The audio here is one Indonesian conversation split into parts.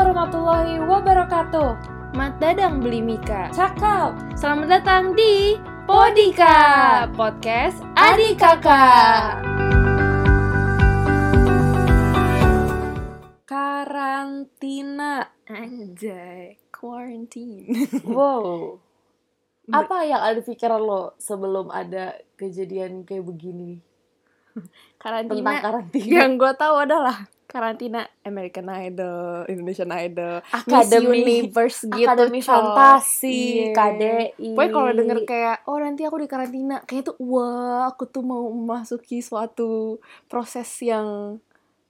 warahmatullahi wabarakatuh. Mat Dadang beli Mika. Cakap. Selamat datang di Podika, podcast adik kakak. Karantina. Anjay, quarantine. Wow. Apa yang ada pikiran lo sebelum ada kejadian kayak begini tentang karantina. karantina? Yang gue tahu adalah karantina American Idol, Indonesian Idol, Akademi- Universe gitu. Akademi coy. Fantasi, Iya. KDI. Pokoknya kalau denger kayak oh nanti aku di karantina, kayak tuh wah aku tuh mau memasuki suatu proses yang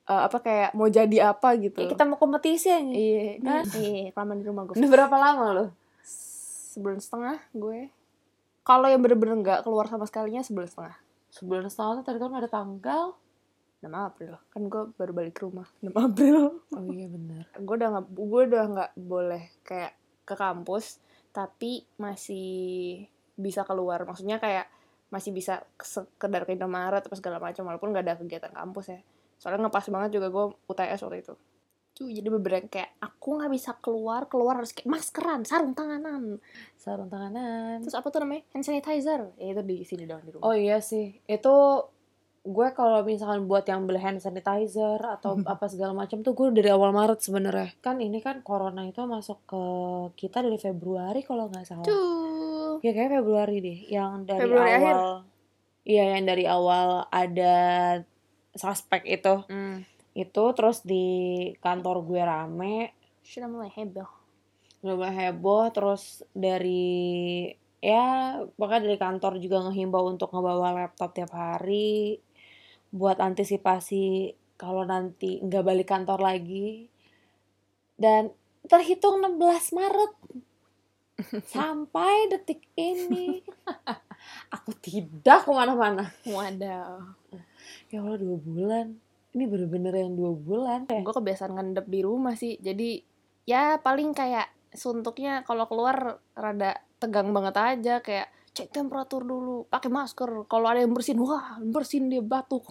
eh, apa kayak mau jadi apa gitu. Ya, kita mau kompetisi aja. Iya, Hah? iya, kelamaan di rumah gue. Udah berapa lama lo? Sebulan setengah gue. Kalau yang bener-bener nggak keluar sama sekalinya sebulan setengah. Sebulan setengah tuh tadi kan ada tanggal. 6 April. Kan gue baru balik ke rumah. 6 April. Oh iya benar. gue udah nggak gue udah nggak boleh kayak ke kampus tapi masih bisa keluar maksudnya kayak masih bisa sekedar ke Indomaret apa segala macam walaupun nggak ada kegiatan kampus ya soalnya ngepas banget juga gue UTS waktu itu tuh jadi beberapa kayak aku nggak bisa keluar keluar harus kayak maskeran sarung tanganan Sarung tanganan. terus apa tuh namanya hand sanitizer ya itu di sini doang di rumah Oh iya sih, itu gue kalau misalkan buat yang beli hand sanitizer atau apa segala macam tuh gue dari awal Maret sebenarnya. Kan ini kan corona itu masuk ke kita dari Februari kalau nggak salah. tuh Ya kayak Februari deh, yang dari Februari awal. Iya, yang dari awal ada suspek itu. hmm. Itu terus di kantor gue rame, sudah mulai heboh udah mulai heboh terus dari ya bahkan dari kantor juga ngehimbau untuk ngebawa laptop tiap hari buat antisipasi kalau nanti nggak balik kantor lagi. Dan terhitung 16 Maret. Sampai detik ini. Aku tidak ke mana-mana. Waduh. Ya Allah dua bulan. Ini bener-bener yang dua bulan. Ya gue kebiasaan ngendep di rumah sih. Jadi ya paling kayak suntuknya kalau keluar rada tegang banget aja. Kayak cek temperatur dulu pakai masker. Kalau ada yang bersin wah bersin dia batuk.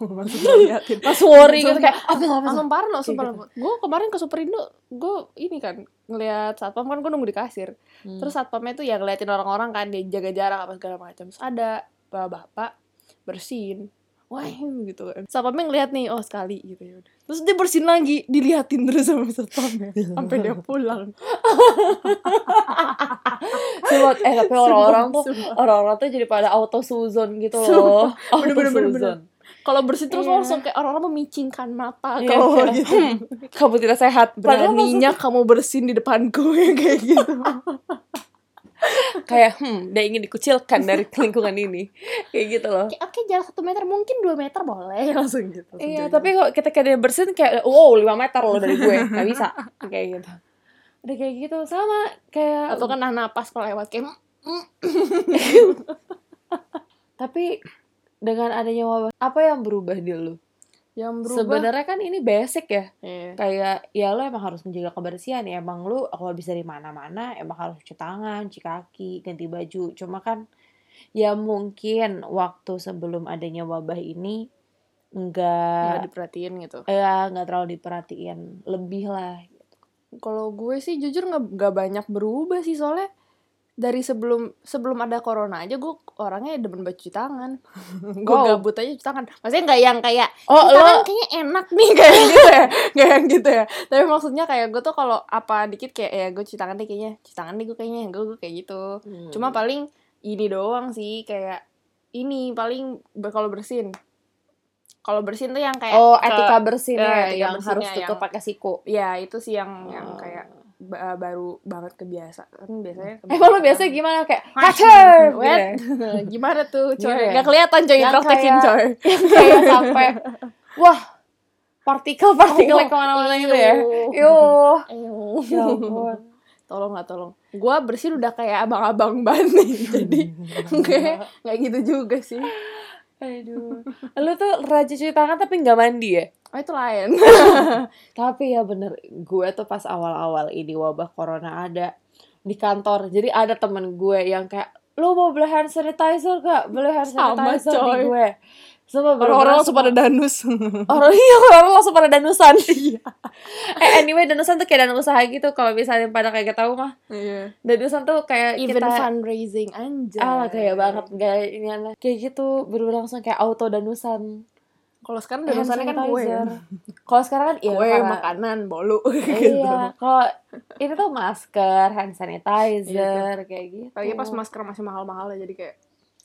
Pas worry gitu kayak apa apa langsung parno sumpah. gitu. gue kemarin ke Superindo gue ini kan ngeliat satpam kan gue nunggu di kasir. Hmm. terus satpamnya tuh ya ngeliatin orang-orang kan dia jaga jarak apa segala macam. Terus ada bapak-bapak bersin. Wah gitu kan. Satpamnya ngeliat nih oh sekali gitu ya udah terus dia bersin lagi diliatin terus sama satpamnya sampai dia pulang Sumpah, eh tapi orang-orang tuh orang-orang tuh jadi pada auto suzon gitu loh. Auto suzon. kalau bersin terus Iya. langsung kayak orang-orang memicingkan mata Iya, kalau kayak, gitu "Hmm, Kamu tidak sehat. Beraninya kamu bersin di depanku ya kayak gitu kayak hmm, dia ingin dikucilkan dari lingkungan ini. Kayak gitu loh. Kayak, oke jarak satu meter mungkin dua meter boleh langsung gitu Iya, tapi kok ketika dia bersin kayak wow 5 meter loh dari gue. Gak bisa. Kayak gitu. Udah kayak gitu sama kayak atau kan nah napas kalau lewat kayak "Mm, tapi dengan adanya wabah apa yang berubah di lu? Yang berubah Sebenarnya kan ini basic ya. Iya. kayak ya lo emang harus menjaga kebersihan ya emang lo kalau bisa di mana-mana emang harus cuci tangan, cuci kaki, ganti baju. Cuma kan ya mungkin waktu sebelum adanya wabah ini nggak enggak diperhatiin gitu ya nggak terlalu diperhatiin lebih lah. kalau gue sih jujur nggak nggak banyak berubah sih soalnya dari sebelum sebelum ada corona aja gue orangnya demen banget cuci tangan gue Wow. gabut aja cuci tangan maksudnya nggak yang kayak Oh, cuci tangan lo kayaknya enak nih kayak gitu ya nggak yang gitu ya tapi maksudnya kayak gue tuh kalau apa dikit kayak ya gue cuci tangan deh kayaknya cuci tangan deh gue kayaknya gue, gue kayak gitu Hmm. cuma paling ini doang sih kayak ini paling kalau bersin kalau bersin tuh yang kayak Oh, etika bersih ya, etika yang harus tutup yang- pakai siku. ya itu sih yang yang Oh. kayak ba- baru banget kan biasanya Emang lo biasa gimana kayak wet ya? gimana tuh coy ya? nggak kelihatan coy Yang praktekin kayak- coy kayak sampai wah partikel-partikel Oh, ke mana-mana gitu ya. iyo. Yuh. Iyo. Ya tolong nggak tolong gua bersin udah kayak abang-abang banget jadi kayak nggak gitu juga sih Aduh. Lu tuh rajin cuci tangan tapi nggak mandi ya? oh itu lain Tapi ya bener, gue tuh pas awal-awal ini wabah corona ada di kantor. Jadi ada temen gue yang kayak, lu mau beli hand sanitizer gak? Beli hand Sama, sanitizer di coy. gue. Sumpah bener-bener Orang-orang langsung pada danus. Orang iya orang langsung pada danusan. eh anyway danusan tuh kayak dana usaha gitu kalau misalnya pada kayak tahu mah. Iya. Danusan tuh kayak Event kita fundraising anjay. Ah kayak banget gak ini aneh. Kayak gitu bener-bener langsung kayak auto danusan. Kalau sekarang danusannya kan kue. Kalau sekarang kan iya Kue, karena- makanan, bolu gitu. Iya, kalau itu tuh masker, hand sanitizer, kayak gitu. Apalagi pas masker masih mahal-mahal ya jadi kayak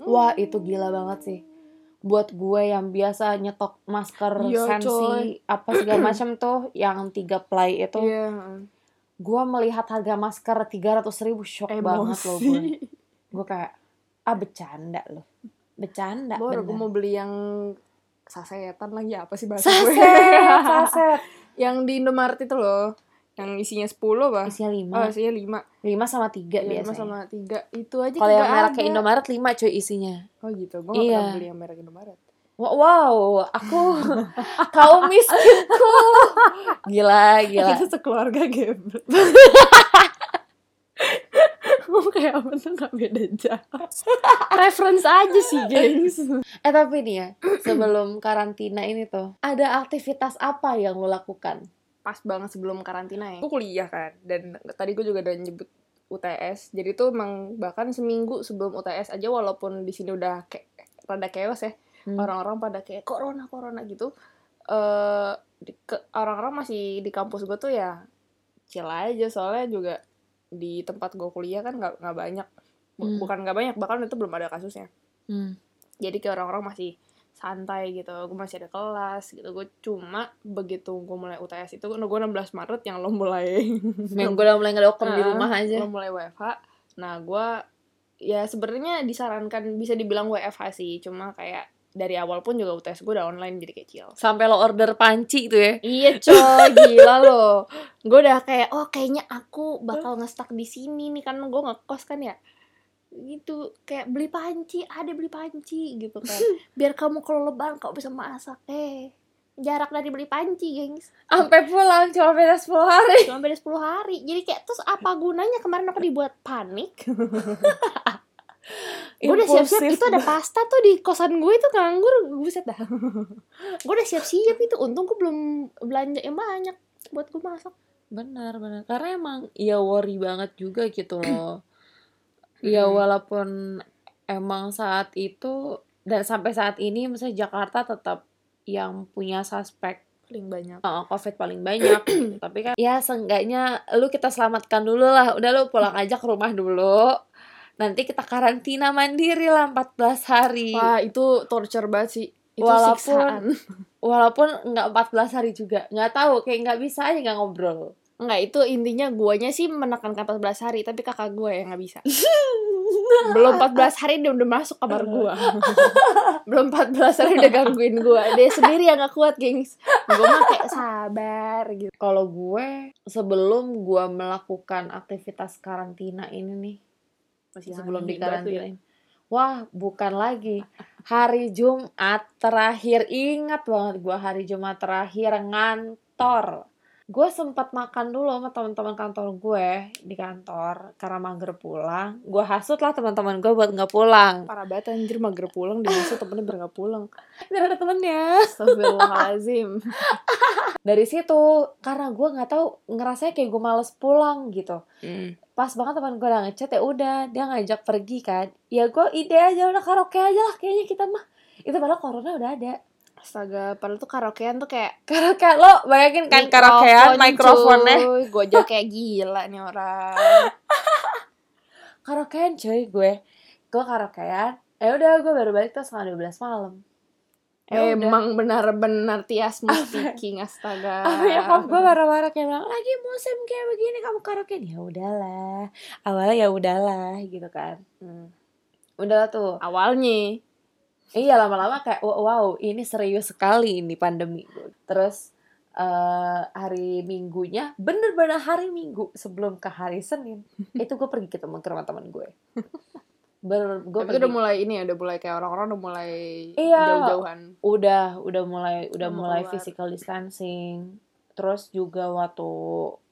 Wah, itu gila banget sih. Buat gue yang biasa nyetok masker Iya, sensi coy. apa segala macam tuh yang tiga ply itu, Iya. gue melihat harga masker tiga ratus ribu shock banget loh gue. Emosi. Gue kayak ah bercanda loh, bercanda. Baru gue mau beli yang sasetan lagi apa sih bahasa gue? saset, saset. yang di Indomaret itu loh. Yang isinya 10 apa? Isinya Oh, lima, isinya 5. lima sama tiga Iya, biasanya. sama 3. Itu aja Kalau yang mereknya ada. Indomaret lima cuy isinya. Oh gitu. Gue gak Iya. pernah beli yang merek Indomaret. Wow, aku kaum miskinku. Gila, gila. Kita sekeluarga geblek. Gue kayak apa tuh gak beda jauh. Reference aja sih, gengs. Eh tapi nih ya, sebelum karantina ini tuh, ada aktivitas apa yang lo lakukan? Pas banget sebelum karantina ya. Gue kuliah kan. Dan tadi gue juga udah nyebut UTS. Jadi tuh emang bahkan seminggu sebelum UTS aja walaupun di sini udah kayak rada chaos ya. Hmm. Orang-orang pada kayak corona corona gitu. Eh ke- orang-orang masih di kampus gue tuh ya chill aja soalnya juga di tempat gue kuliah kan nggak nggak banyak Hmm. bukan nggak banyak bahkan itu belum ada kasusnya Hmm. jadi kayak orang-orang masih santai gitu gue masih ada kelas gitu gue cuma begitu gue mulai UTS itu gue 16 Maret yang lo mulai Yang gue udah mulai ngedokem di Nah, rumah aja. lo mulai WFH nah gue ya sebenarnya disarankan bisa dibilang WFH sih cuma kayak dari awal pun juga UTS gue udah online jadi chill Sampai lo order panci tuh ya. Iya coy, gila loh. Gue udah kayak, oh kayaknya aku bakal ngestak di sini nih kan gue ngekos kan ya. Gitu, kayak beli panci, ada beli panci gitu kan. Biar kamu kalau lebaran kau bisa masak. Eh, jarak dari beli panci, gengs. Sampai pulang cuma beda 10 hari. Cuma beda 10 hari. Jadi kayak terus apa gunanya kemarin aku dibuat panik? gue udah siap-siap itu ada pasta tuh di kosan gue itu nganggur buset dah gue udah siap-siap itu untung gue belum belanja yang banyak buat gue masak Benar, benar. Karena emang ya worry banget juga gitu loh. Ya walaupun emang saat itu dan sampai saat ini misalnya Jakarta tetap yang punya suspek paling banyak uh, COVID paling banyak. Tapi kan ya seenggaknya lu kita selamatkan dulu lah. Udah lu pulang aja ke rumah dulu. Nanti kita karantina mandiri lah 14 hari. Wah itu torture banget sih itu Walaupun- siksaan Walaupun nggak 14 hari juga. Nggak tahu kayak nggak bisa aja nggak ngobrol. Enggak itu intinya guanya sih menekankan 14 hari Tapi kakak gue yang gak bisa Belum 14 hari dia udah masuk kamar gue Belum 14 hari udah gangguin gue Dia sendiri yang gak kuat gengs Gue mah kayak sabar gitu Kalau gue sebelum gue melakukan aktivitas karantina ini nih, Masih sebelum batu ya. dikarantinain. Wah, bukan lagi. Hari Jumat terakhir ingat banget gue hari Jumat terakhir ngantor. Gue sempat makan dulu sama teman-teman kantor gue di kantor karena mager pulang. Gue hasut lah teman-teman gue buat nggak pulang. Parah banget anjir mager pulang Dia masuk temennya biar gak pulang Biar ada temennya. Astagfirullahaladzim Dari situ karena gue nggak tahu ngerasanya kayak gue males pulang gitu. pas banget teman gue udah ngechat ya udah dia ngajak pergi kan ya gue ide aja udah karaoke aja lah kayaknya kita mah itu padahal corona udah ada Astaga Padahal tuh karaokean tuh kayak karaoke lo bayangin kan karaokean mikrofonnya. Gue aja kayak gila nih orang. Karaokean cuy gue. Gue karaokean. Eh udah gue baru balik tuh setengah 12 malam. Udah. Emang benar-benar tias speaking astaga. Ah, ya kok gue marah-marah kayak bilang lagi musim kayak begini kamu karaoke ya udahlah. Awalnya ya udahlah gitu kan. Hmm. udah tuh. Awalnya Iya lama-lama kayak wow, ini serius sekali ini pandemi. Terus eh hari Minggunya bener-bener hari Minggu sebelum ke hari Senin itu gue pergi ketemu ke rumah teman gue. Bener, gue Tapi udah mulai ini ya, udah mulai kayak orang-orang udah mulai Iya. jauh-jauhan. udah udah mulai udah Mau mulai keluar. physical distancing. Terus juga waktu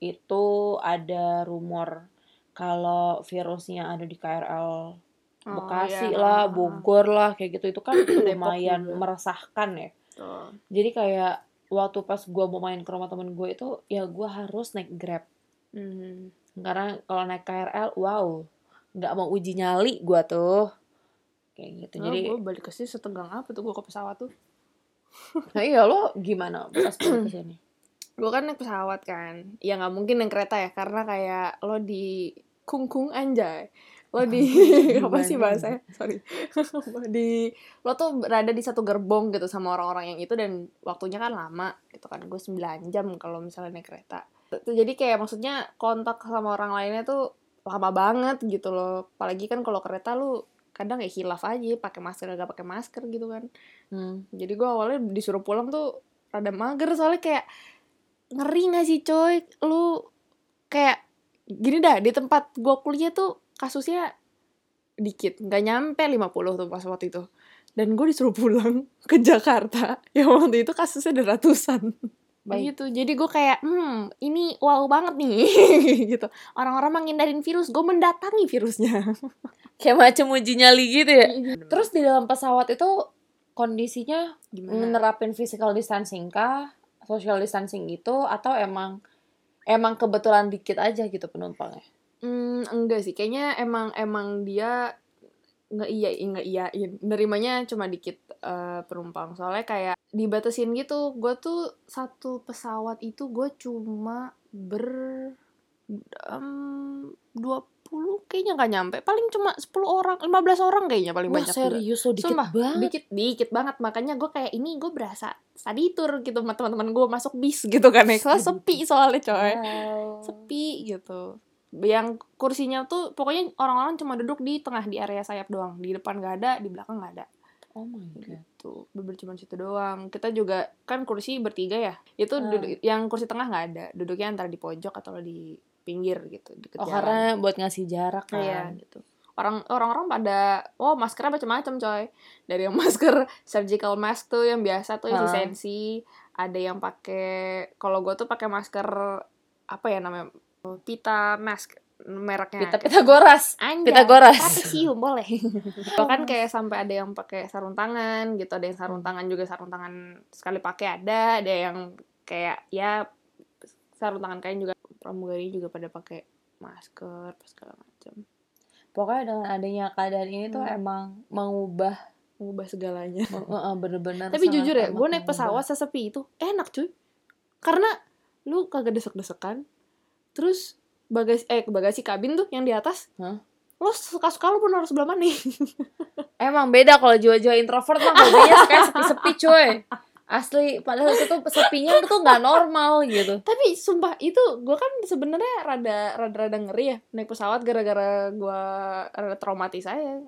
itu ada rumor kalau virusnya ada di KRL Oh, Bekasi iya. lah, Bogor lah, kayak gitu. Itu kan lumayan meresahkan ya. Tuh. Jadi kayak waktu pas gua mau main ke rumah temen gue itu, ya gua harus naik Grab. Hmm. Karena kalau naik KRL, wow, nggak mau uji nyali gua tuh. Kayak gitu. Jadi, gue balik ke sini setegang apa tuh gue ke pesawat tuh nah iya lo gimana pas balik ke sini? gue kan naik pesawat kan ya nggak mungkin naik kereta ya karena kayak lo di kungkung anjay lo di apa sih Gimana? bahasanya? Sorry. Di lo tuh berada di satu gerbong gitu sama orang-orang yang itu dan waktunya kan lama gitu kan. Gue 9 jam kalau misalnya naik kereta. Tuh, jadi kayak maksudnya kontak sama orang lainnya tuh lama banget gitu loh. Apalagi kan kalau kereta lu kadang kayak hilaf aja pakai masker gak pakai masker gitu kan. Hmm. jadi gue awalnya disuruh pulang tuh rada mager soalnya kayak ngeri gak sih coy? Lu kayak gini dah di tempat gue kuliah tuh kasusnya dikit. Nggak nyampe 50 tuh pas waktu itu. Dan gue disuruh pulang ke Jakarta. Yang waktu itu kasusnya ada ratusan. Baik. gitu. Jadi gue kayak hmm ini wow banget nih. Gitu. Orang-orang menghindarin virus. Gue mendatangi virusnya. Kayak macam uji nyali gitu ya. terus Terus di dalam pesawat itu kondisinya gimana? menerapin physical distancing kah? Social distancing gitu? Atau emang emang kebetulan dikit aja gitu penumpangnya? Hmm, enggak sih, kayaknya emang emang dia nggak iya nggak iyain, nerimanya cuma dikit eh, penumpang. Soalnya kayak dibatasin gitu. Gue tuh satu pesawat itu gue cuma ber em, 20 kayaknya nggak nyampe. Paling cuma 10 orang, 15 orang kayaknya paling Wah banyak serius lo dikit Sumpah, banget. dikit dikit banget makanya gue kayak ini gue berasa study tour gitu sama teman-teman gue masuk bis gitu kan ya soalnya sepi soalnya coy Wow. sepi gitu yang kursinya tuh pokoknya orang-orang cuma duduk di tengah di area sayap doang di depan nggak ada di belakang nggak ada Oh my god. gitu bener cuma situ doang kita juga kan kursi bertiga ya itu Hmm. duduk- yang kursi tengah nggak ada duduknya antara di pojok atau di pinggir gitu deket Oh jalan. karena buat ngasih jarak kan. Iya gitu. Orang orang-orang pada oh maskernya macam-macam coy. Dari yang masker surgical mask tuh yang biasa tuh yang Ha. sensi, ada yang pakai kalau gue tuh pakai masker apa ya namanya? Pita mask mereknya. Pita Pitagoras. Anjay, Pitagoras. trapesium boleh. Bahkan kayak sampai ada yang pakai sarung tangan gitu, ada yang sarung tangan juga sarung tangan sekali pakai ada, ada yang kayak ya sarung tangan kain juga pramugari juga pada pakai masker apa segala macam. Pokoknya dengan adanya keadaan ini tuh Hmm. emang mengubah Mengubah segalanya. bener-bener. Tapi jujur ya, gue naik pesawat sesepi itu enak cuy. Karena lu kagak desek-desekan. Terus bagasi eh bagasi kabin tuh yang di atas. Hah? Lo suka-suka lu pun harus sebelah mana nih. Emang beda kalau jiwa-jiwa introvert mah hobinya kayak sepi-sepi cuy. Asli, padahal itu tuh sepinya tuh nggak normal gitu. Tapi sumpah itu gue kan sebenarnya rada rada rada ngeri ya naik pesawat gara-gara gue rada traumatis aja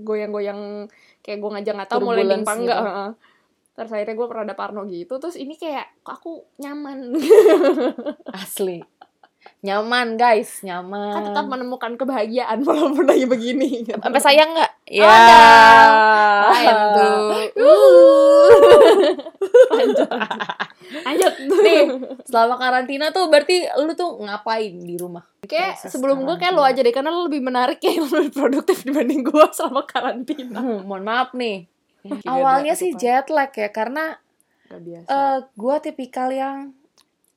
goyang-goyang kayak gue ngajak nggak tahu mau landing apa enggak. gitu. heeh. Terus akhirnya gue rada parno gitu. Terus ini kayak aku nyaman. Asli. Nyaman guys, nyaman. kan tetap menemukan kebahagiaan walaupun lagi begini. Gitu. Sampai sayang nggak? Ya. Lain tuh. Lanjut. Lanjut. Nih, selama karantina tuh berarti lu tuh ngapain di rumah? Kayak Proses sebelum gue kayak lo aja deh karena lo lebih menarik kayak lo lebih produktif dibanding gue selama karantina. Hmm, mohon maaf nih. Awalnya sih apa? jet lag ya karena Gak biasa. eh gue tipikal yang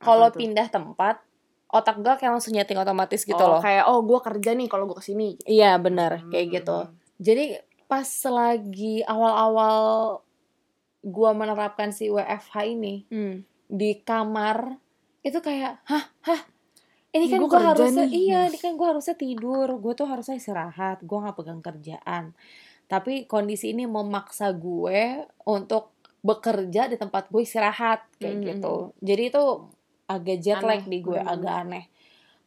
kalau pindah tempat otak gue kayak langsung nyeting otomatis gitu oh, loh. kayak oh gue kerja nih kalau gue ke sini. Iya benar kayak Hmm. gitu. Jadi pas lagi awal-awal gue menerapkan si WFH ini Hmm. di kamar itu kayak hah hah ini kan gua gue harusnya nih. iya ini kan gue harusnya tidur gue tuh harusnya istirahat gue nggak pegang kerjaan tapi kondisi ini memaksa gue untuk bekerja di tempat gue istirahat kayak Mm, gitu jadi itu agak jet lag di gue bener-bener. agak aneh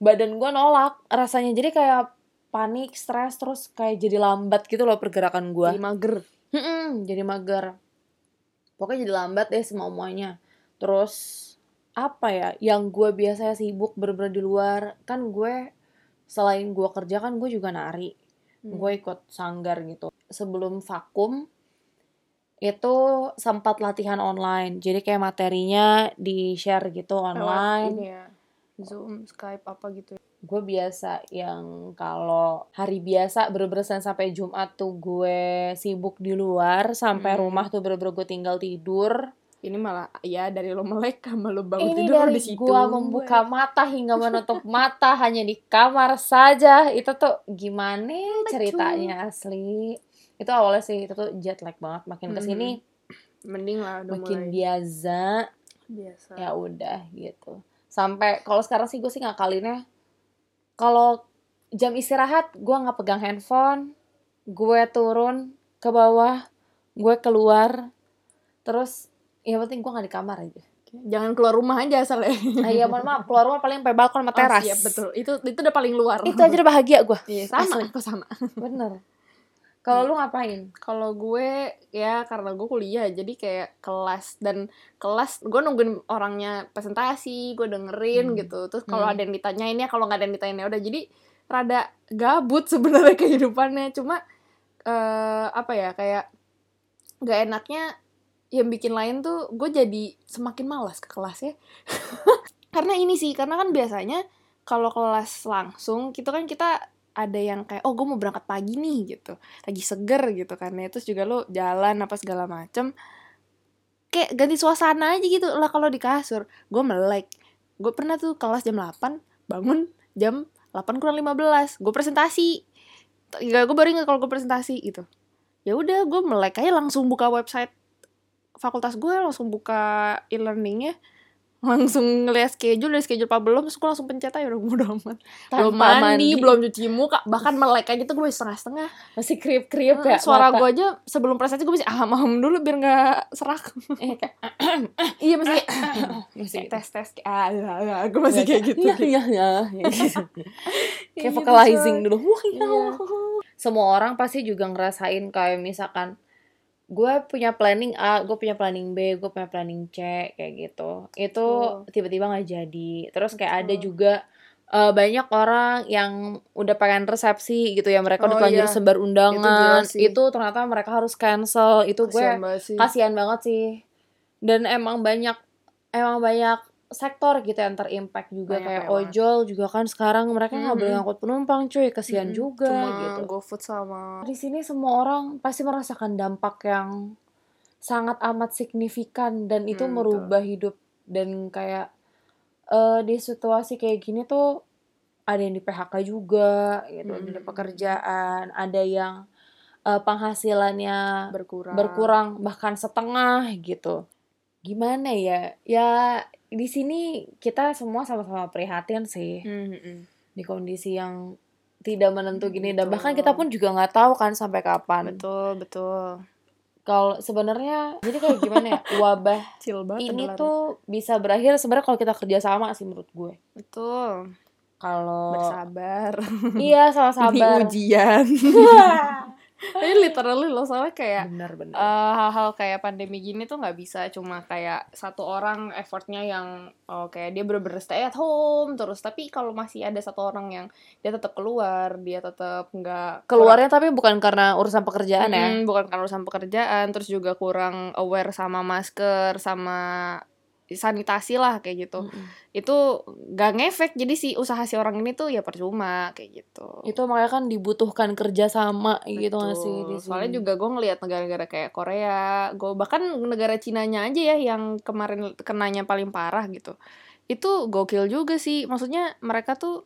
badan gue nolak rasanya jadi kayak panik stres terus kayak jadi lambat gitu loh pergerakan gue Jadi mager. Mm-mm, jadi mager. Pokoknya jadi lambat deh semua-muanya. Terus apa ya, yang gue biasanya sibuk bener-bener di luar, kan gue selain gue kerja kan gue juga nari. Hmm. Gue ikut sanggar gitu. Sebelum vakum, itu sempat latihan online. Jadi kayak materinya di-share gitu Lewat online. ini ya. Zoom, Skype apa gitu. ya. gue biasa yang kalau hari biasa bener-bener Senin sampai Jumat tuh gue sibuk di luar sampai Hmm. rumah tuh bener-bener gue tinggal tidur Ini malah ya dari lo melek sama lo bangun ini tidur dari di situ. gue membuka mata hingga menutup mata hanya di kamar saja itu tuh gimana ceritanya asli itu awalnya sih itu tuh jet lag banget makin ke sini Mending lah udah makin mulai biasa biasa. ya udah gitu sampai kalau sekarang sih gue sih ngakalinnya kalau jam istirahat gue nggak pegang handphone gue turun ke bawah gue keluar terus ya penting gue nggak di kamar aja Jangan keluar rumah aja asal ya. ah, ya mohon maaf keluar rumah paling sampai balkon sama teras Oh, siap, betul. Itu itu udah paling luar. itu aja udah bahagia gue Iya, sama, Asli. aku sama. bener kalau lu ngapain Kalau gue ya karena gue kuliah jadi kayak kelas dan kelas gue nungguin orangnya presentasi, gue dengerin Hmm. gitu. Terus kalau Hmm. ada yang ditanyain ya kalau nggak ada yang ditanyain ya udah jadi rada gabut sebenarnya kehidupannya. Cuma eh apa ya kayak nggak enaknya yang bikin lain tuh gue jadi semakin malas ke kelas ya. karena ini sih karena kan biasanya kalau kelas langsung gitu kan kita ada yang kayak oh gue mau berangkat pagi nih gitu. Lagi seger gitu kan ya. Terus juga lo jalan apa segala macem. Kayak ganti suasana aja gitu. Lah kalau di kasur gue melek. Gue pernah tuh kelas jam 8 bangun jam 8 kurang 15 gue presentasi. Gak, gue baru ingat kalau gue presentasi gitu. Ya udah gue melek aja langsung buka website fakultas gue langsung buka e-learningnya langsung ngeliat schedule dari schedule apa belum terus gue langsung pencet aja udah mudah amat belum mandi, belum cuci muka bahkan melek aja tuh gue setengah-setengah masih krip krip ya suara gue aja sebelum presentasi gue masih aham aham dulu biar nggak serak eh, kayak, iya masih kayak masih gitu. tes tes ah ya, ya. gue masih kayak gitu ya ya ya, ya gitu. kayak gitu, vocalizing dulu wah Iya. semua orang pasti juga ngerasain kayak misalkan gue punya planning A, gue punya planning B, gue punya planning C kayak gitu. Itu tiba-tiba nggak jadi. Terus kayak ada Betul. juga eh, banyak orang yang udah pengen resepsi gitu ya mereka udah Oh, terlanjur iya. sebar undangan. sih. Itu, ternyata mereka harus cancel. Itu gue Kasian banget sih. kasihan banget sih. Dan emang banyak emang banyak sektor gitu yang terimpact juga Banyak kayak ojol juga kan sekarang mereka nggak boleh Mhm. ngangkut penumpang cuy. Kasihan Mm-mm. juga Cuma gitu. GoFood sama di sini semua orang pasti merasakan dampak yang sangat amat signifikan dan itu Hmm, merubah hidup dan kayak eh, di situasi kayak gini tuh ada yang di PHK juga gitu Hmm. ada pekerjaan ada yang eh, penghasilannya berkurang. berkurang bahkan setengah gitu. Gimana ya? Ya di sini kita semua sama-sama prihatin sih. Mm-mm. di kondisi yang tidak menentu gini. Dan Betul. bahkan kita pun juga nggak tahu kan sampai kapan. Betul betul. Kalau sebenarnya jadi kayak gimana ya? Wabah ini tuh bisa berakhir sebenarnya kalau kita kerja sama sih menurut gue. Betul. Kalau bersabar. Iya sama ini sabar ujian ini literally loh soalnya kayak eh, hal-hal kayak pandemi gini tuh nggak bisa cuma kayak satu orang effortnya yang oh, kayak dia bener-bener stay at home terus. Tapi kalau masih ada satu orang yang dia tetap keluar dia tetap nggak keluarnya tapi bukan karena urusan pekerjaan ya? Mm, bukan karena urusan pekerjaan terus juga kurang aware sama masker sama sanitasi lah kayak gitu Mm-mm. itu gak ngefek jadi si usaha si orang ini tuh ya percuma kayak gitu itu makanya kan dibutuhkan kerja sama gitu nggak sih di Soalnya sini. juga gue ngelihat negara-negara kayak Korea, gue bahkan negara Cinanya aja ya yang kemarin kenanya paling parah gitu. Itu gokil juga sih. Maksudnya mereka tuh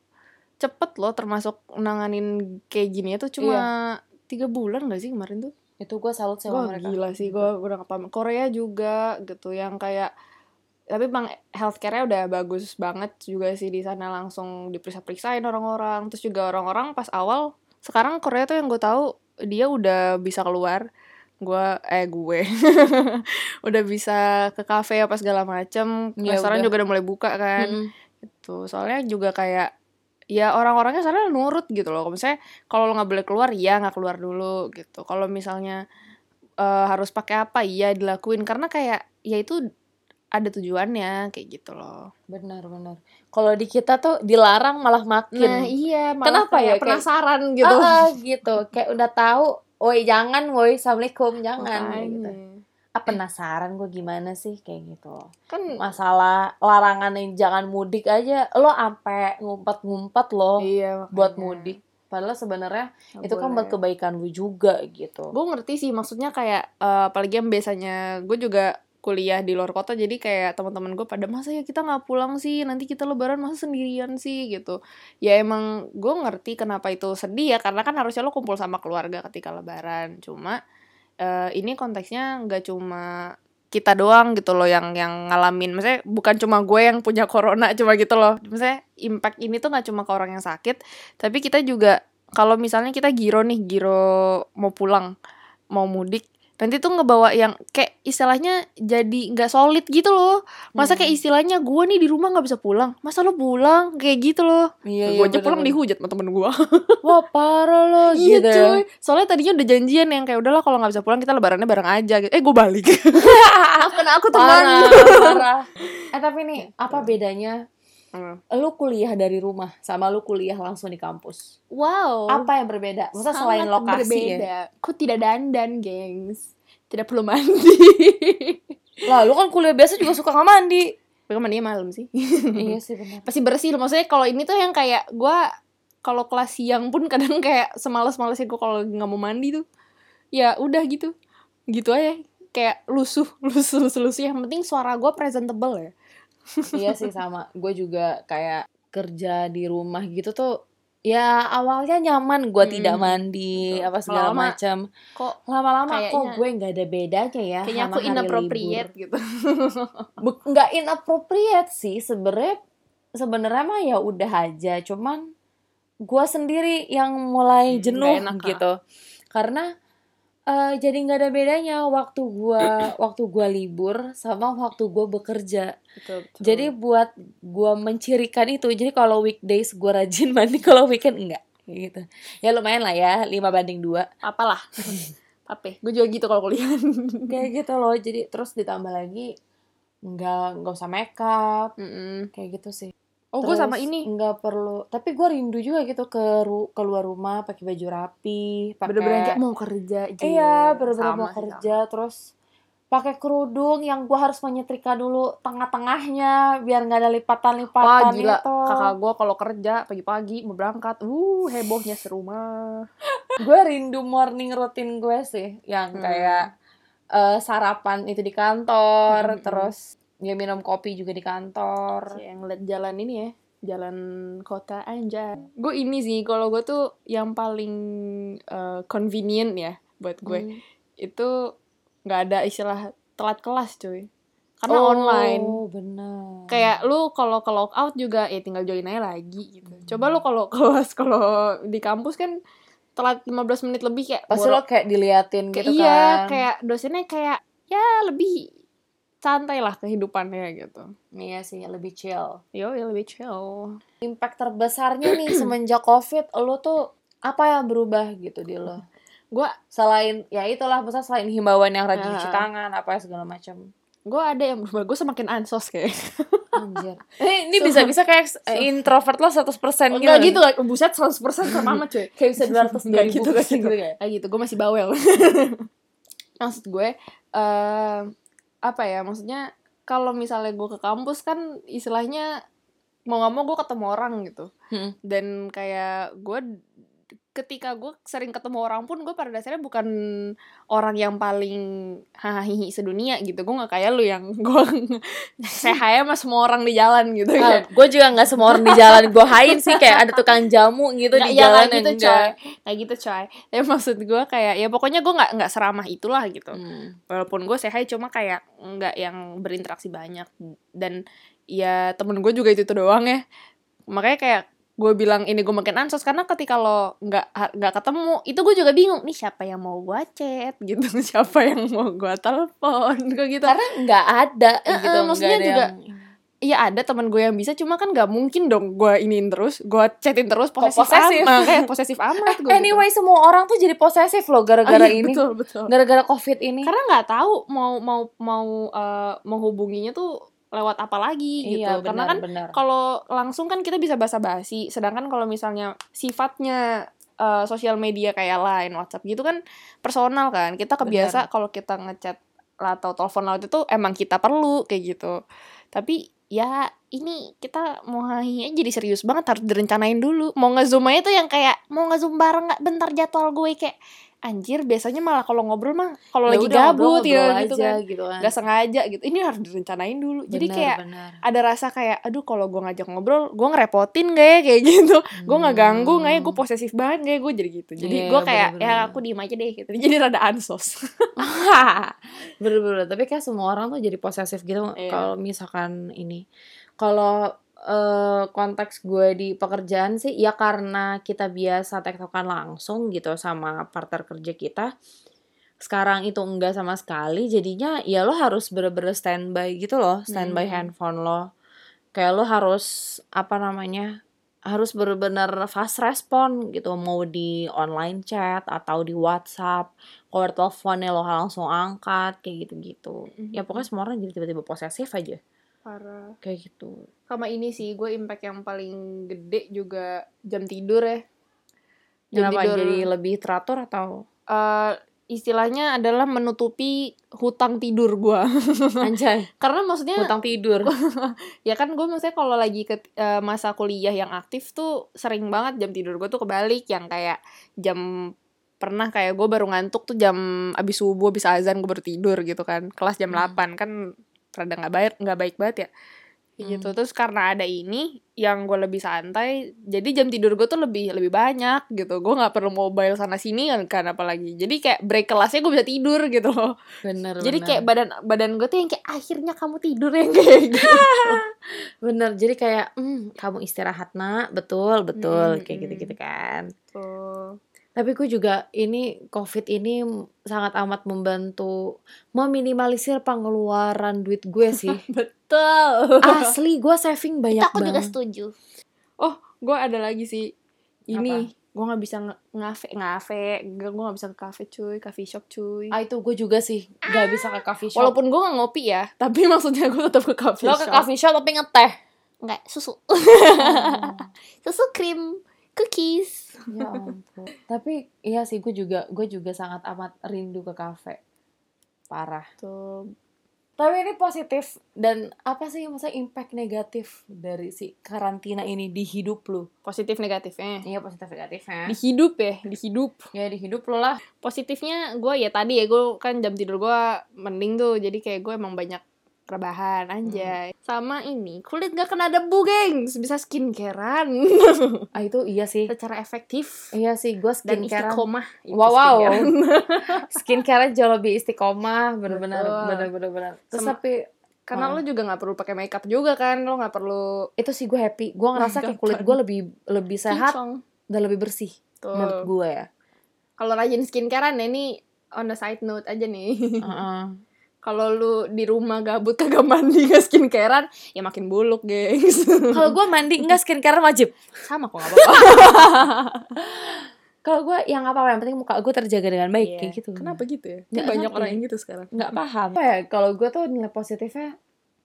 cepet loh termasuk nanganin kayak gini itu cuma tiga bulan gak sih kemarin tuh? itu gue salut sama Wah mereka gila sih, gue udah gak paham. Korea juga gitu yang kayak tapi bang healthcare-nya udah bagus banget juga sih di sana langsung diperiksa-periksain orang-orang. Terus juga orang-orang pas awal sekarang Korea tuh yang gue tahu dia udah bisa keluar. Gue eh gue. Udah bisa ke kafe apa segala macem. Ya restoran udah. juga udah mulai buka kan. Mm-mm. gitu. Soalnya juga kayak ya orang-orangnya sana nurut gitu loh. Misalnya kalau lo nggak boleh keluar ya nggak keluar dulu gitu. Kalau misalnya eh, harus pakai apa iya dilakuin. Karena kayak ya itu ada tujuannya kayak gitu loh. Benar benar. Kalau di kita tuh dilarang malah makin. Nah iya Kenapa ya? kayak penasaran gitu. Ah, ah, gitu. Kayak udah tahu woi jangan woi assalamualaikum jangan Makanya. gitu. Ah, penasaran gue gimana sih kayak gitu. Kan masalah larangan yang jangan mudik aja lo ampe ngumpet-ngumpet lo iya buat mudik. Padahal sebenarnya itu kan buat kebaikan lu juga gitu. Gue ngerti sih maksudnya kayak eh, apalagi yang biasanya gue juga kuliah di luar kota jadi kayak teman-teman gue pada masa ya kita nggak pulang sih? Nanti kita lebaran masa sendirian sih? Gitu. Ya emang gue ngerti kenapa itu sedih ya karena kan harusnya lo kumpul sama keluarga ketika lebaran. Cuma eh, ini konteksnya nggak cuma kita doang gitu loh yang yang ngalamin. Maksudnya bukan cuma gue yang punya corona cuma gitu loh. Maksudnya impact ini tuh nggak cuma ke orang yang sakit tapi kita juga kalau misalnya kita giro nih giro mau pulang mau mudik nanti tuh ngebawa yang kayak istilahnya jadi nggak solid gitu loh. Masa kayak Hmm. istilahnya gue nih di rumah nggak bisa pulang? Masa lo pulang? Kayak gitu loh. Iya, gue aja pulang dihujat sama temen gue wah parah lo iya gitu. cuy. Soalnya tadinya udah janjian yang kayak udahlah kalau nggak bisa pulang kita lebarannya bareng aja. Gitu. eh gue balik. Maafkan aku parah teman. Parah eh tapi nih apa bedanya Hmm. lu kuliah dari rumah sama lu kuliah langsung di kampus wow apa yang berbeda selain Sangat lokasi berbeda. ya Aku tidak dandan, gengs. Tidak perlu mandi. lah lu kan kuliah biasa juga suka nggak mandi Tapi mandinya malam sih. iya sih benar Pasti bersih. Maksudnya kalau ini tuh yang kayak gua kalau kelas siang pun kadang kayak semales-malesnya gue kalau nggak mau mandi tuh. Ya udah gitu. Gitu aja. Kayak lusuh, lusuh, lusuh, lusuh. Yang penting suara gue presentable ya. Iya sih sama. Gue juga kayak kerja di rumah gitu tuh ya awalnya nyaman. Gue Hmm, tidak mandi betul. apa segala macam Kok lama-lama kok gue nggak ada bedanya ya kayaknya aku inappropriate libur. gitu. Nggak inappropriate sih. Sebenarnya sebenarnya mah ya udah aja. Cuman gue sendiri yang mulai Hmm, jenuh nggak enak, gitu. Karena eh, jadi nggak ada bedanya waktu gua waktu gua libur sama waktu gua bekerja Betul, betul. jadi buat gua mencirikan itu jadi kalau weekdays gua rajin mandi kalau weekend enggak gitu ya lumayan lah ya 5 banding 2 apalah. Apa? Gue juga gitu kalau kuliah. kayak gitu loh jadi terus ditambah lagi nggak nggak usah makeup Mm-mm. kayak gitu sih Oh, gue sama ini. nggak perlu tapi gue rindu juga gitu ke ru- keluar rumah pakai baju rapi pakai kayak mau kerja aja. iya bener-bener Sama mau kerja terus pakai kerudung yang gue harus menyetrika dulu tengah-tengahnya biar nggak ada Wah lipatan-lipatan gila, itu kakak gue kalau kerja pagi-pagi mau berangkat, uh hebohnya serumah. gue rindu morning routine gue sih yang Hmm. kayak eh, sarapan itu di kantor Hmm. terus ya minum kopi juga di kantor Yang ngeliat jalan ini ya, jalan kota aja. Gue ini sih, kalau gue tuh yang paling eh, convenient ya buat gue Hmm. itu nggak ada istilah telat kelas cuy, karena oh, online. bener Kayak lu kalau ke out juga ya tinggal join aja lagi gitu. Coba lu kalau kelas kalau di kampus kan telat 15 menit lebih kayak pasti lo kayak diliatin kayak gitu iya kan kayak dosennya kayak ya lebih santai lah kehidupannya gitu. Iya sih lebih chill. Yo ya lebih chill. Impact terbesarnya nih semenjak covid lo tuh apa yang berubah gitu di lo Gua- selain ya itulah besar selain himbauan yang rajin Ah. cuci tangan apa segala macam. Gue ada yang berubah gue semakin ansos kayak. Anjir. Eh, ini ini bisa bisa kayak eh, introvert lo 100% gitu. enggak gitu lah buset 100% sama amat cuy. Kayak bisa 200 Nggak gitu, nggak gitu. kayak kayak gitu. Gue masih bawel. Maksud gue eh apa ya maksudnya kalau misalnya gue ke kampus kan istilahnya mau nggak mau gue ketemu orang gitu Hmm. dan kayak gue ketika gue sering ketemu orang pun gue pada dasarnya bukan orang yang paling hahihi sedunia gitu. Gue nggak kayak lu yang gue saya sama semua orang di jalan gitu Ah, gue juga nggak semua orang di jalan. Gue hain sih kayak ada tukang jamu gitu Nggak, di ya, jalan gitu yang coy. enggak. kayak gitu coy. Ya maksud gue kayak ya pokoknya gue nggak nggak seramah itulah gitu. Hmm. walaupun gue sehat cuma kayak nggak yang berinteraksi banyak. Dan ya temen gue juga itu, itu doang ya. Makanya kayak gue bilang ini gue makin ansos karena ketika lo nggak nggak ketemu itu gue juga bingung nih siapa yang mau gue chat gitu siapa yang mau gue telepon gue gitu. Karena nggak ada Eh, gitu maksudnya ada juga yang- Iya ada teman gue yang bisa cuma kan nggak mungkin dong gue iniin terus gue chatin terus posesif, posesif. amat kayak posesif amat gue anyway semua orang tuh jadi posesif loh gitu. gara-gara iya, ini. betul betul. Gara-gara covid ini. Karena nggak tahu mau mau mau eh, menghubunginya tuh lewat apa lagi gitu. Iya karena benar kan benar. kalau langsung kan kita bisa basa-basi. Sedangkan kalau misalnya sifatnya eh, sosial media kayak lain WhatsApp gitu kan personal kan. Kita kebiasa kalau kita ngechat atau telepon laut itu emang kita perlu kayak gitu. Tapi ya ini kita mau hahi jadi serius banget harus direncanain dulu. Mau ngezoom aja tuh yang kayak mau ngezoom bareng nggak? Bentar jadwal gue kayak anjir biasanya malah kalau ngobrol mah kalau Ya lagi udah, gabut ngobrol-ngobrol ya gitu aja, kan. gitu kan. nggak sengaja gitu. Ini harus direncanain dulu. Jadi Benar, kayak benar. ada rasa kayak aduh kalau gue ngajak ngobrol gue ngerepotin gak ya? Kayak gitu. Gue nggak ganggu nggak ya? Gue posesif banget gak ya? Gue jadi gitu. Jadi Iya, gue kayak bener-bener. ya aku diem aja deh gitu. Jadi rada ansos. Bener-bener, tapi kayak semua orang tuh jadi posesif gitu. Iya. kalau misalkan ini. Kalau eh, konteks gue di pekerjaan sih ya karena kita biasa tektokan langsung gitu sama partner kerja kita. Sekarang itu enggak sama sekali, jadinya ya lo harus bener-bener standby gitu loh, standby Hmm. handphone lo. Kayak lo harus apa namanya? harus bener-bener fast respon gitu mau di online chat atau di WhatsApp kalau teleponnya lo langsung angkat kayak gitu-gitu ya pokoknya semua orang jadi tiba-tiba posesif aja parah. Kayak gitu. Sama ini sih gue impact yang paling gede juga jam tidur ya. Jam kenapa? tidur. Jadi lebih teratur atau? Eh, istilahnya adalah menutupi hutang tidur gue anjay. Karena maksudnya hutang tidur. Ya kan gue maksudnya kalau lagi ke eh, masa kuliah yang aktif tuh sering banget jam tidur gue tuh kebalik. Yang kayak jam pernah kayak gue baru ngantuk tuh jam abis subuh abis azan gue baru tidur gitu kan. Kelas jam Hmm. 8 kan rada nggak baik nggak baik banget ya. Gitu. Hmm. terus karena ada ini yang gue lebih santai jadi jam tidur gue tuh lebih lebih banyak gitu. Gue nggak perlu mobile sana sini kan kan apalagi. Jadi kayak break kelasnya gue bisa tidur gitu. Loh bener jadi bener. kayak badan badan gue tuh yang kayak akhirnya kamu tidur yang kayak gitu. Bener jadi kayak "Hmm, kamu istirahat nak. Betul betul. Hmm, kayak hmm. gitu-gitu kan. Tuh. Tapi gue juga ini COVID ini sangat amat membantu meminimalisir pengeluaran duit gue sih. Betul. Asli gue saving banyak banget. setuju. Oh, gue ada lagi sih. Ini gue nggak bisa ngafe ngafe, gue nggak bisa ke cafe cuy, coffee shop cuy. Ah itu gue juga sih gak bisa ke coffee shop. Walaupun gue nggak ngopi ya, tapi maksudnya gue tetap ke coffee lo shop. ke coffee shop tapi ngeteh. Enggak, susu. susu krim, cookies. ya ampun. Tapi iya sih gue juga gue juga sangat amat rindu ke kafe. Parah. Tuh. Tapi ini positif dan apa sih maksudnya impact negatif dari si karantina ini di hidup lu? Positif negatifnya. Iya positif negatifnya. Di hidup ya, di hidup. ya di hidup lo lah. Positifnya gue ya tadi ya gue kan jam tidur gue mending tuh, jadi kayak gue emang banyak rebahan anjay. Sama ini kulit gak kena debu gengs, bisa skincarean Ah itu iya sih. secara efektif Iya sih, gue dan skincare. istiqomah. Wow, wow. skincare. skincare jauh lebih istiqomah, bener-bener, Betul. bener-bener. bener. Terus Sama- tapi Karena Ah. lo juga nggak perlu pakai makeup juga kan, lo nggak perlu itu sih gue happy. Gue ngerasa kayak kulit gue lebih lebih sehat kinclong. dan lebih bersih Tuh. menurut gue ya. Kalau rajin skincarean ya ini on the side note aja nih. Heeh. Kalau lu di rumah gabut kagak mandi gak skincarean, ya makin buluk, gengs. Kalau gue mandi enggak skincare wajib. Sama kok gak apa-apa. Kalau gue yang apa yang penting muka gue terjaga dengan baik Iya. kayak gitu. Kenapa gitu ya? Nggak Banyak orang yang gitu sekarang. Nggak paham. Apa ya? Kalau gue tuh nilai positifnya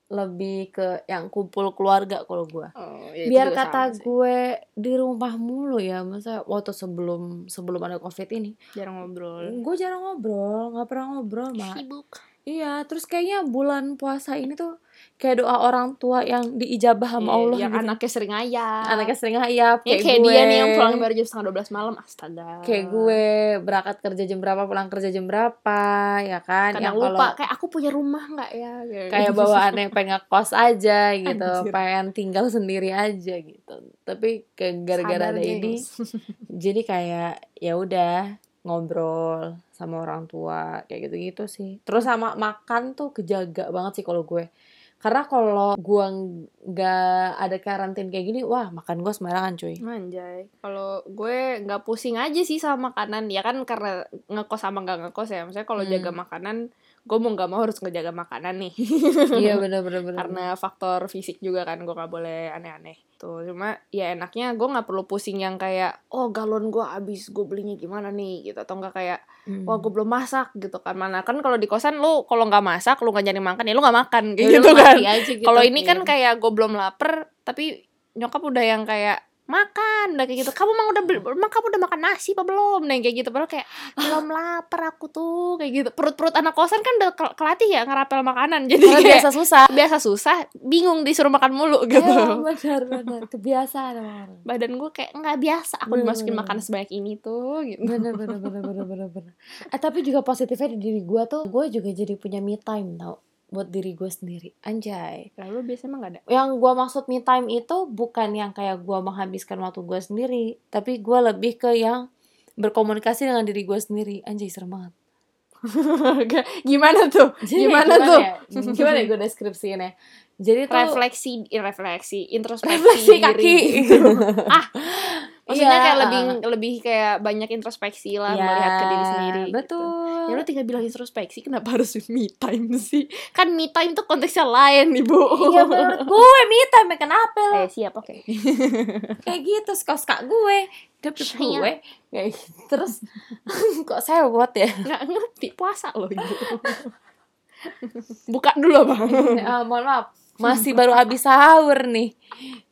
lebih ke yang kumpul keluarga kalau gue. Oh, ya itu biar kata gue di rumah mulu ya masa waktu sebelum sebelum ada covid ini jarang ngobrol. gue jarang ngobrol nggak pernah ngobrol mak Sibuk. Iya terus kayaknya bulan puasa ini tuh kayak doa orang tua yang diijabah sama Iya, Allah yang gitu. anaknya sering ayam. anaknya sering ngayap Ya, kayak, kayak gue dia nih yang pulang baru jam setengah 12 malam. Astaga. kayak gue berangkat kerja jam berapa pulang kerja jam berapa ya kan Kadang yang lupa kalau kayak aku punya rumah nggak ya? kayak bawaannya pengen kos aja gitu Anjir. pengen tinggal sendiri aja gitu tapi kayak gara-gara ada ini jadi kayak ya udah ngobrol sama orang tua kayak gitu-gitu sih terus sama makan tuh kejaga banget sih kalau gue karena kalau gue nggak ada karantin kayak gini wah makan gue sembarangan cuy Manjay. Kalau gue nggak pusing aja sih sama makanan. Ya kan karena ngekos sama nggak ngekos ya. Maksudnya kalau Hmm. jaga makanan, gue mau nggak mau harus ngejaga makanan nih. iya bener-bener bener karena faktor fisik juga kan gue nggak boleh aneh-aneh tuh cuma ya enaknya gue nggak perlu pusing yang kayak oh galon gue habis gue belinya gimana nih gitu atau enggak kayak Hmm. wah gue belum masak gitu kan mana kan kalau di kosan lu kalau nggak masak lu nggak jadi makan ya lu nggak makan kayak Ya gitu kan gitu. kalau ini kan Iya. kayak gue belum lapar tapi nyokap udah yang kayak makan. Udah kayak gitu. Kamu emang udah beli- emang kamu udah makan nasi apa belum? Nah kayak gitu. Padahal kayak belum lapar aku tuh. Kayak gitu. Perut-perut anak kosan kan udah kel- kelatih ya ngerapel makanan. Jadi Karena kayak biasa susah. biasa susah bingung disuruh makan mulu gitu. Ya, benar benar. Kebiasaan badan gue kayak nggak biasa aku Bener, dimasukin bener, makan sebanyak ini tuh gitu. Bener bener bener bener bener bener eh tapi juga positifnya di diri gue tuh gue juga jadi punya me time tau buat diri gue sendiri. Anjay. Lalu biasanya emang gak ada? Yang gue maksud me time itu bukan yang kayak gue menghabiskan waktu gue sendiri tapi gue lebih ke yang berkomunikasi dengan diri gue sendiri. Anjay serem banget. Gimana tuh? Gimana tuh? ya? gimana ya gue deskripsiinnya? Jadi tuh refleksi refleksi introspeksi refleksi kaki. diri. ah maksudnya Iya, kayak lebih lebih kayak banyak introspeksi lah melihat ke diri sendiri gitu. Iya, betul. Ya lu tinggal bilang introspeksi kenapa harus me time sih? Kan me time tuh konteksnya lain ibu. Iya menurut gue me time kenapa lo eh siap oke. Kayak gitu suka gue. Dapet Sayang. gue kayak gitu. terus kok saya buat ya? Nggak ngerti puasa loh ibu. Buka dulu bang Ah, mohon maaf masih baru habis sahur nih.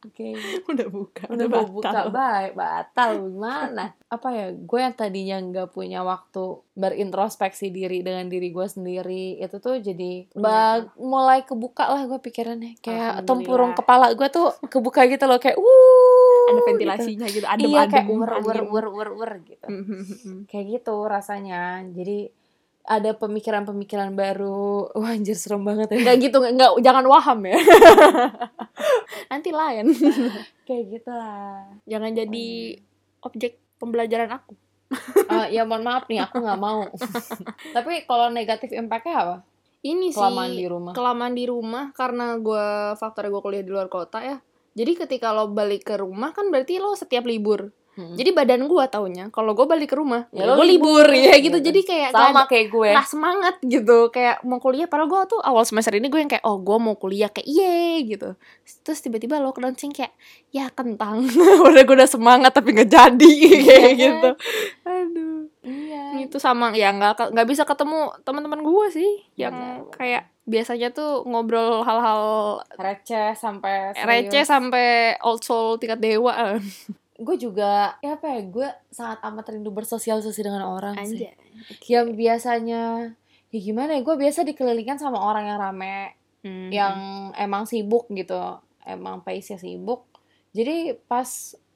Oke. Udah buka udah mau buka baik batal gimana? Apa ya gue yang tadinya nggak punya waktu berintrospeksi diri dengan diri gue sendiri itu tuh jadi ba- mulai kebuka lah gue pikirannya. Kayak tempurung kepala gue tuh kebuka gitu loh kayak wuh ada gitu. ventilasinya gitu, adem iya kayak ur ur ur ur gitu. Mhm. kayak gitu rasanya. Jadi ada pemikiran-pemikiran baru. Wah anjir serem banget ya. Nggak gitu nggak jangan waham ya. Nanti lain. Kayak gitu lah jangan jadi objek pembelajaran aku. Eh, ya mohon maaf nih aku nggak mau. Tapi kalau negatif impactnya apa? Ini sih kelamaan di rumah. kelamaan di rumah karena gue faktor gue kuliah di luar kota ya. Jadi ketika lo balik ke rumah kan berarti lo setiap libur Mm. jadi badan gue taunya kalau gue balik ke rumah Ya, ya, gue libur ya gitu. gitu. jadi kayak sama gak, kayak gue nggak semangat gitu kayak mau kuliah padahal gue tuh awal semester ini gue yang kayak oh gue mau kuliah kayak iye gitu terus tiba-tiba lo launching kayak ya kentang udah gue udah semangat tapi nggak jadi kayak kan? gitu aduh iya itu sama ya nggak nggak bisa ketemu teman-teman gue sih yang Benar. kayak biasanya tuh ngobrol hal-hal receh sampai serius. receh sampai old soul tingkat dewa gue juga ya apa ya gue sangat amat rindu bersosialisasi dengan orang sih Anjay. yang biasanya ya gimana ya gue biasa dikelilingkan sama orang yang rame Hmm. yang emang sibuk gitu emang pace-nya sibuk jadi pas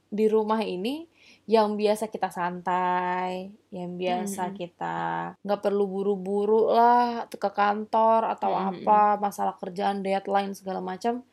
di rumah ini yang biasa kita santai yang biasa Mm-mm. kita nggak perlu buru-buru lah ke kantor atau Mm-mm. apa masalah kerjaan deadline segala macam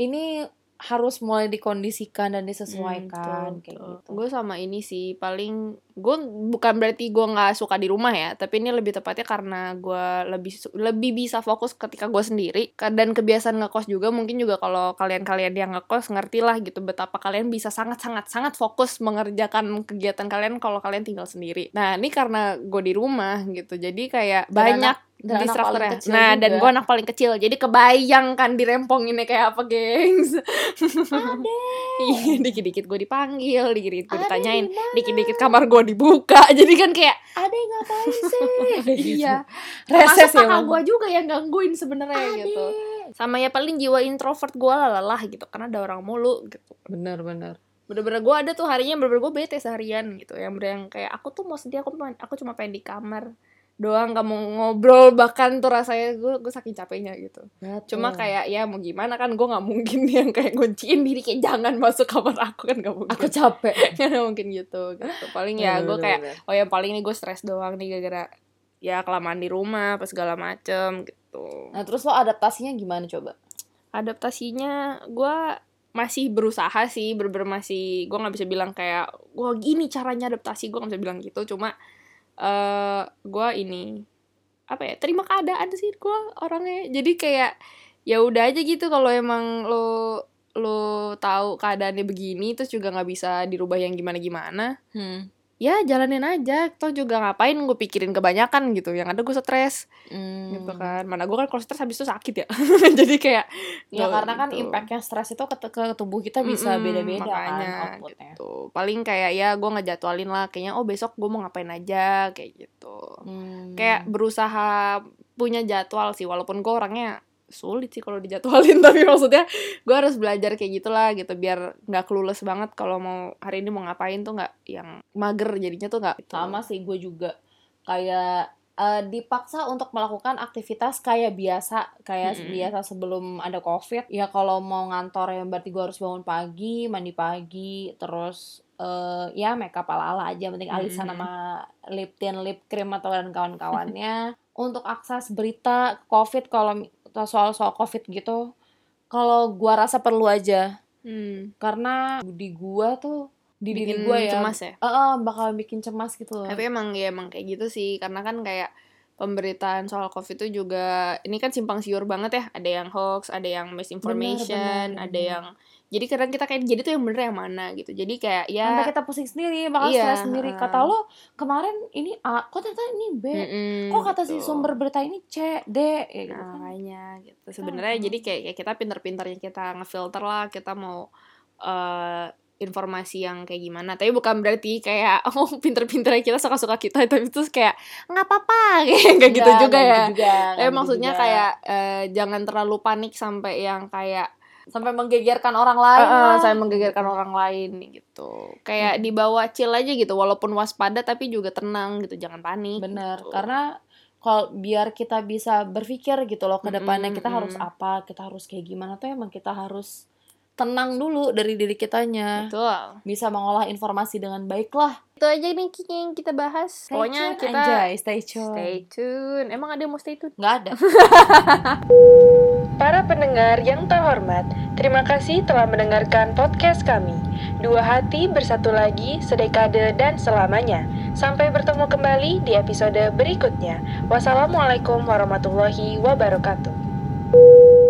ini harus mulai dikondisikan dan disesuaikan kayak gitu. Gue sama ini sih paling gue bukan berarti gue nggak suka di rumah ya, tapi ini lebih tepatnya karena gue lebih lebih bisa fokus ketika gue sendiri dan kebiasaan ngekos juga mungkin juga kalau kalian-kalian yang ngekos ngerti lah gitu betapa kalian bisa sangat-sangat sangat fokus mengerjakan kegiatan kalian kalau kalian tinggal sendiri. Nah ini karena gue di rumah gitu, jadi kayak Dan banyak anak- dan anak distraktornya. Nah dan juga. gue anak paling kecil, jadi kebayang kan diremponginnya kayak apa gengs. Iya, dikit-dikit gue dipanggil, dikit-dikit gue ditanyain, dikit-dikit kamar gue dibuka. Jadi kan kayak ada yang ngapain sih? Iya, reses termasuk ya kakak gue juga yang gangguin sebenarnya gitu. Sama ya paling jiwa introvert gue lah lelah gitu, karena ada orang mulu gitu. bener-bener Bener-bener gue ada tuh harinya bener-bener gue bete seharian gitu, yang bener yang kayak aku tuh mau sedih, aku cuma aku cuma pengen di kamar doang gak mau ngobrol bahkan tuh rasanya gue gue saking capeknya gitu. Cuma kayak ya mau gimana kan gue nggak mungkin yang kayak kunciin diri kayak jangan masuk kamar aku kan gak mungkin. Aku capek. Nggak mungkin gitu gitu. Paling ya gue kayak oh yang paling ini gue stres doang nih gara-gara ya kelamaan di rumah apa segala macem gitu. Nah terus lo adaptasinya gimana coba? Adaptasinya gue masih berusaha sih bener masih gue nggak bisa bilang kayak gue gini caranya adaptasi. Gue nggak bisa bilang gitu cuma eh gue ini apa ya terima keadaan sih gue orangnya jadi kayak ya udah aja gitu kalau emang lo lo tahu keadaannya begini terus juga nggak bisa dirubah yang gimana gimana hmm. Ya jalanin aja. Toh juga ngapain gue pikirin kebanyakan gitu. Yang ada gue stres. Hmm. gitu kan. Mana gue kan kalau stres habis itu sakit ya. Jadi kayak Ya nggak karena kan gitu. impactnya stres itu ke, ke tubuh kita bisa Mm-mm, beda-beda kan outputnya. gitu. Paling kayak ya gue ngejadwalin lah. Kayaknya oh besok gue mau ngapain aja kayak gitu. Hmm. kayak berusaha punya jadwal sih. Walaupun gue orangnya sulit sih kalau dijadwalin tapi maksudnya gue harus belajar kayak gitulah gitu biar nggak clueless banget kalau mau hari ini mau ngapain tuh nggak yang mager jadinya tuh nggak gitu. sama sih gue juga kayak eh, dipaksa untuk melakukan aktivitas kayak biasa kayak Mm-mm. biasa sebelum ada covid ya kalau mau ngantor ya berarti gue harus bangun pagi mandi pagi terus eh, ya makeup ala ala aja penting alisan Mm-mm. sama lip tint lip cream atau dan kawan-kawannya untuk akses berita covid kalau mi- soal soal covid gitu kalau gua rasa perlu aja Hmm. karena di gua tuh di diri gua ya cemas ya eh, eh, bakal bikin cemas gitu loh tapi emang ya emang kayak gitu sih karena kan kayak pemberitaan soal covid itu juga ini kan simpang siur banget ya ada yang hoax ada yang misinformation Benar, benar, ada benar. yang jadi kadang kita kayak jadi tuh yang bener yang mana gitu. Jadi kayak ya sampai kita pusing sendiri bakal Iya, stres sendiri. kata lo kemarin ini A kok ternyata ini B? Mm-mm, kok kata si gitu. sumber berita ini C D? Ya gitu Nah, kan. makanya gitu. Sebenarnya Hmm. jadi kayak, kayak kita pinter-pinternya kita ngefilter lah kita mau eh informasi yang kayak gimana. Tapi bukan berarti kayak oh pinter-pinternya kita suka-suka kita tapi terus kayak nggak apa-apa. Kayak kayak gitu juga nggak ya. gitu juga, eh gitu maksudnya juga. kayak eh, jangan terlalu panik sampai yang kayak sampai menggegerkan orang lain eh, lah. saya menggegerkan orang lain gitu kayak dibawa chill aja gitu walaupun waspada tapi juga tenang gitu jangan panik bener gitu. karena kalau biar kita bisa berpikir gitu loh ke depannya Mm-mm, kita harus mm. apa kita harus kayak gimana tuh emang kita harus tenang dulu dari diri kitanya betul bisa mengolah informasi dengan baik lah itu aja nih Kiki yang kita bahas pokoknya kita Anjay, stay tune Stay tune. Emang ada yang mau stay tune? nggak ada Para pendengar yang terhormat, terima kasih telah mendengarkan podcast kami. Dua hati bersatu lagi, sedekade dan selamanya. Sampai bertemu kembali di episode berikutnya. Wassalamualaikum warahmatullahi wabarakatuh.